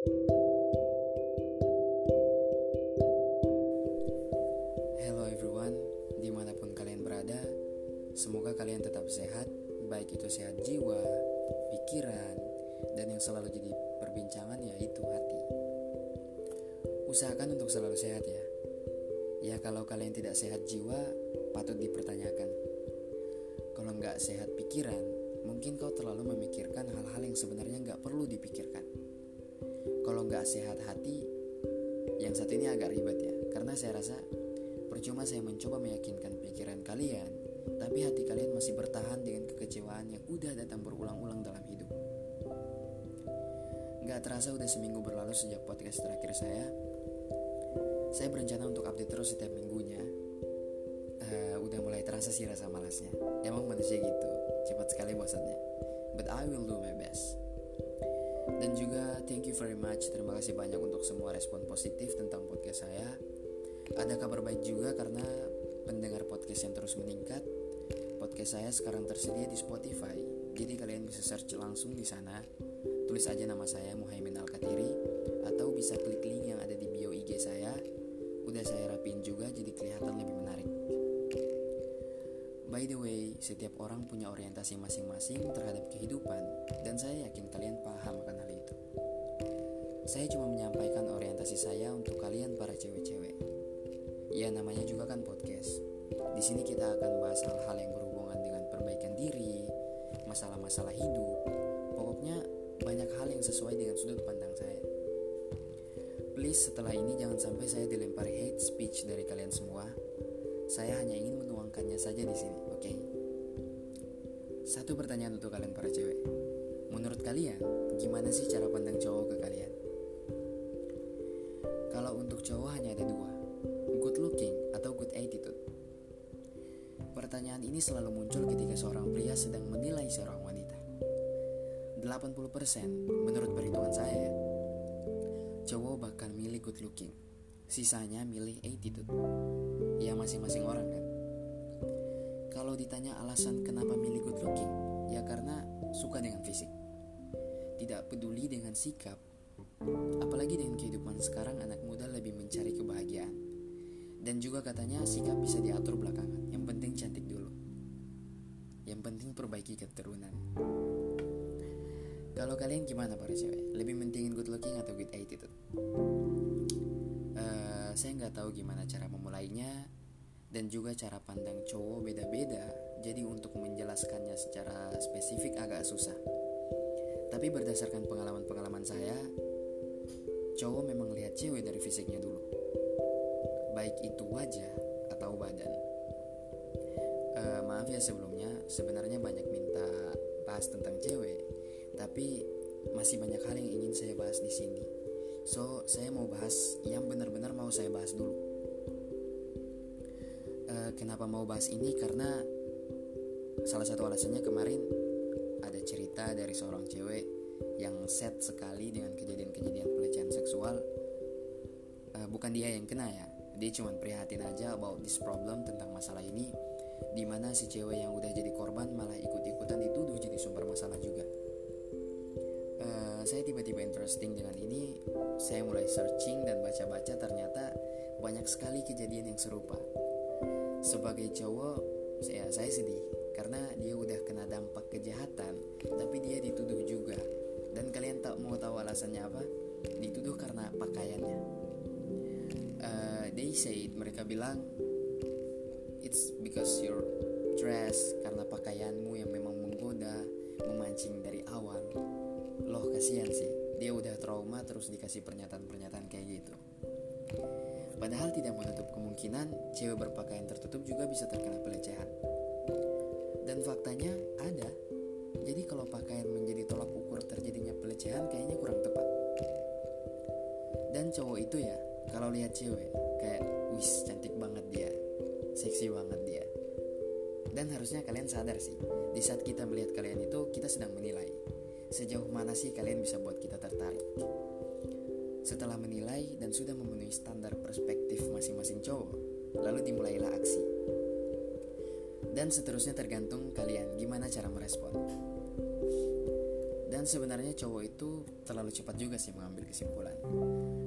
Hello everyone, di mana pun kalian berada, semoga kalian tetap sehat, baik itu sehat jiwa, pikiran, dan yang selalu jadi perbincangan yaitu hati. Usahakan untuk selalu sehat ya. Ya kalau kalian tidak sehat jiwa, patut dipertanyakan. Kalau nggak sehat pikiran, mungkin kau terlalu memikirkan hal-hal yang sebenarnya nggak perlu dipikirkan. Kalau nggak sehat hati, yang satu ini agak ribet ya, karena saya rasa Percuma saya mencoba meyakinkan pikiran kalian, tapi hati kalian masih bertahan dengan kekecewaan yang udah datang berulang-ulang dalam hidup. Gak terasa udah seminggu berlalu sejak podcast terakhir saya. Saya berencana untuk update terus setiap minggunya. Uh, udah mulai terasa sih rasa malasnya. Emang manusia gitu, cepat sekali bosannya. But I will do my best. Dan juga thank you very much. Terima kasih banyak untuk semua respon positif tentang podcast saya ada kabar baik juga karena pendengar podcast yang terus meningkat. Podcast saya sekarang tersedia di Spotify. Jadi kalian bisa search langsung di sana. Tulis aja nama saya Muhaimin Al-Katiri setiap orang punya orientasi masing-masing terhadap kehidupan dan saya yakin kalian paham akan hal itu. Saya cuma menyampaikan orientasi saya untuk kalian para cewek-cewek. Ya namanya juga kan podcast. Di sini kita akan bahas hal-hal yang berhubungan dengan perbaikan diri, masalah-masalah hidup. Pokoknya banyak hal yang sesuai dengan sudut pandang saya. Please setelah ini jangan sampai saya dilempar hate speech dari kalian semua. Saya hanya ingin menuangkannya saja di sini? Satu pertanyaan untuk kalian para cewek. Menurut kalian, gimana sih cara pandang cowok ke kalian? Kalau untuk cowok hanya ada dua, good looking atau good attitude? Pertanyaan ini selalu muncul ketika seorang pria sedang menilai seorang wanita. 80% menurut perhitungan saya, cowok bakal milih good looking. Sisanya milih attitude. Ya masing-masing orang kan. Kalau ditanya alasan kenapa milih good looking, ya karena suka dengan fisik. Tidak peduli dengan sikap, apalagi dengan kehidupan sekarang anak muda lebih mencari kebahagiaan dan juga katanya sikap bisa diatur belakangan. Yang penting cantik dulu. Yang penting perbaiki keturunan. Kalau kalian gimana para cewek? Lebih mentingin good looking atau good attitude? Uh, saya nggak tahu gimana cara memulainya dan juga cara pandang cowok beda-beda. Jadi untuk menjelaskannya secara spesifik agak susah. Tapi berdasarkan pengalaman-pengalaman saya, cowok memang lihat cewek dari fisiknya dulu baik itu wajah atau badan. Uh, maaf ya sebelumnya, sebenarnya banyak minta bahas tentang cewek, tapi masih banyak hal yang ingin saya bahas di sini. So, saya mau bahas yang benar-benar mau saya bahas dulu. Kenapa mau bahas ini? Karena salah satu alasannya kemarin ada cerita dari seorang cewek yang set sekali dengan kejadian-kejadian pelecehan seksual. Uh, bukan dia yang kena ya, dia cuma prihatin aja about this problem tentang masalah ini di mana si cewek yang udah jadi korban malah ikut-ikutan dituduh jadi sumber masalah juga uh, saya tiba-tiba interesting dengan ini saya mulai searching dan baca-baca ternyata banyak sekali kejadian yang serupa sebagai cowok saya, saya sedih. Karena dia udah kena dampak kejahatan tapi dia dituduh juga. Dan kalian tak mau tahu alasannya apa? Dituduh karena pakaiannya. Uh, they say mereka bilang it's because your dress karena pakaianmu yang memang menggoda memancing dari awal. Loh kasihan sih. Dia udah trauma terus dikasih pernyataan-pernyataan padahal tidak menutup kemungkinan cewek berpakaian tertutup juga bisa terkena pelecehan. Dan faktanya ada. Jadi kalau pakaian menjadi tolak ukur terjadinya pelecehan kayaknya kurang tepat. Dan cowok itu ya kalau lihat cewek kayak wis cantik banget dia. Seksi banget dia. Dan harusnya kalian sadar sih di saat kita melihat kalian itu kita sedang menilai. Sejauh mana sih kalian bisa buat kita tertarik setelah menilai dan sudah memenuhi standar perspektif masing-masing cowok lalu dimulailah aksi. Dan seterusnya tergantung kalian gimana cara merespon. Dan sebenarnya cowok itu terlalu cepat juga sih mengambil kesimpulan.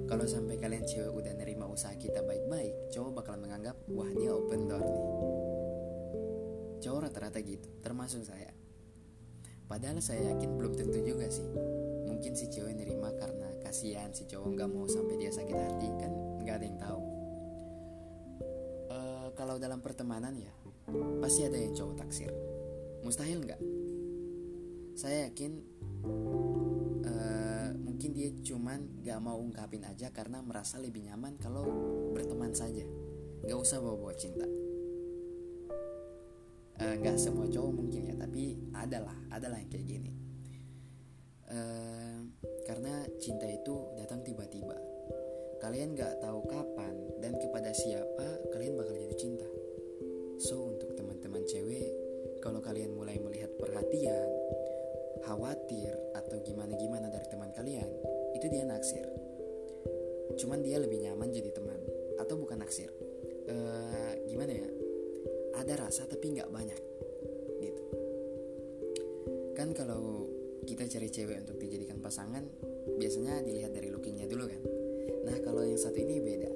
Kalau sampai kalian cewek udah nerima usaha kita baik-baik cowok bakal menganggap wah dia open door nih. Cowok rata-rata gitu termasuk saya. Padahal saya yakin belum tentu juga sih. Mungkin si cewek nerima karena kasihan si cowok nggak mau sampai dia sakit hati kan? Nggak ada yang tahu. Uh, kalau dalam pertemanan ya pasti ada yang cowok taksir. Mustahil nggak? Saya yakin uh, mungkin dia cuman gak mau ungkapin aja karena merasa lebih nyaman kalau berteman saja. Gak usah bawa-bawa cinta. Uh, gak semua cowok mungkin ya tapi adalah adalah yang kayak gini. Uh, karena cinta itu datang tiba-tiba kalian gak tahu kapan dan kepada siapa kalian bakal jadi cinta so untuk teman-teman cewek kalau kalian mulai melihat perhatian khawatir atau gimana-gimana dari teman kalian, itu dia naksir. Cuman dia lebih nyaman jadi teman atau bukan naksir. Uh, gimana ya? Ada rasa tapi nggak banyak, gitu. Kan kalau kita cari cewek untuk dijadikan pasangan, biasanya dilihat dari lookingnya dulu kan. Nah kalau yang satu ini beda.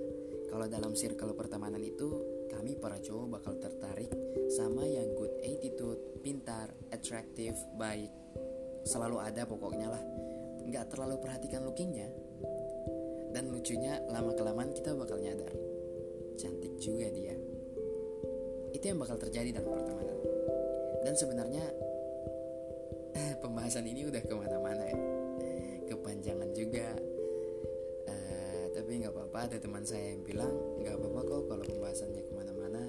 Kalau dalam circle pertemanan itu, kami para cowok bakal tertarik sama yang good attitude, pintar, attractive, baik, selalu ada pokoknya lah. Nggak terlalu perhatikan lookingnya. Dan lucunya lama kelamaan kita bakal nyadar. Cantik juga dia. Itu yang bakal terjadi dalam pertemanan. Dan sebenarnya pembahasan ini udah ke mana-mana ya. Kepanjangan juga. Uh, tapi nggak apa-apa ada teman saya yang bilang nggak apa-apa kok kalau pembahasannya ke mana-mana.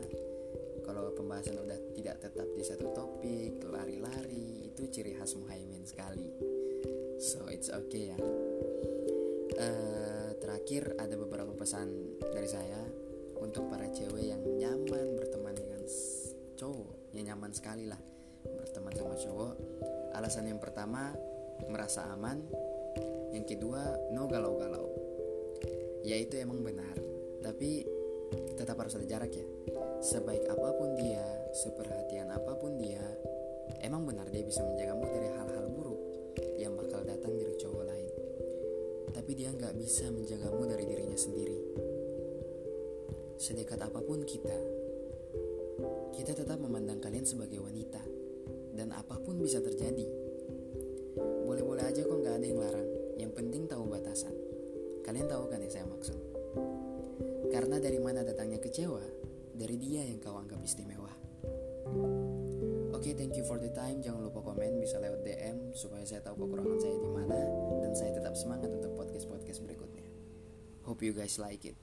Kalau pembahasan udah tidak tetap di satu topik lari-lari itu ciri khas Muhaimin sekali. So it's okay ya. Uh, terakhir ada beberapa pesan dari saya untuk para cewek yang nyaman berteman dengan cowok yang nyaman sekali lah berteman sama cowok. Alasan yang pertama merasa aman. Yang kedua no galau-galau. Ya itu emang benar tapi tetap harus ada jarak ya. Sebaik apa pun dia, seperhatian apa pun dia, emang benar dia bisa menjagamu dari hal-hal buruk yang bakal datang dari cowok lain. Tapi dia nggak bisa menjagamu dari dirinya sendiri. Sedekat apa pun kita, kita tetap memandang kalian sebagai wanita, dan apa pun bisa terjadi. Boleh-boleh aja kok nggak ada yang larang. Yang penting tahu batasan. Kalian tahu kan yang saya maksud? Karena dari mana datangnya kecewa, dari dia yang kau anggap istimewa. Oke, okay, thank you for the time. Jangan lupa komen, bisa lewat DM supaya saya tahu kekurangan saya di mana dan saya tetap semangat untuk podcast-podcast berikutnya. Hope you guys like it.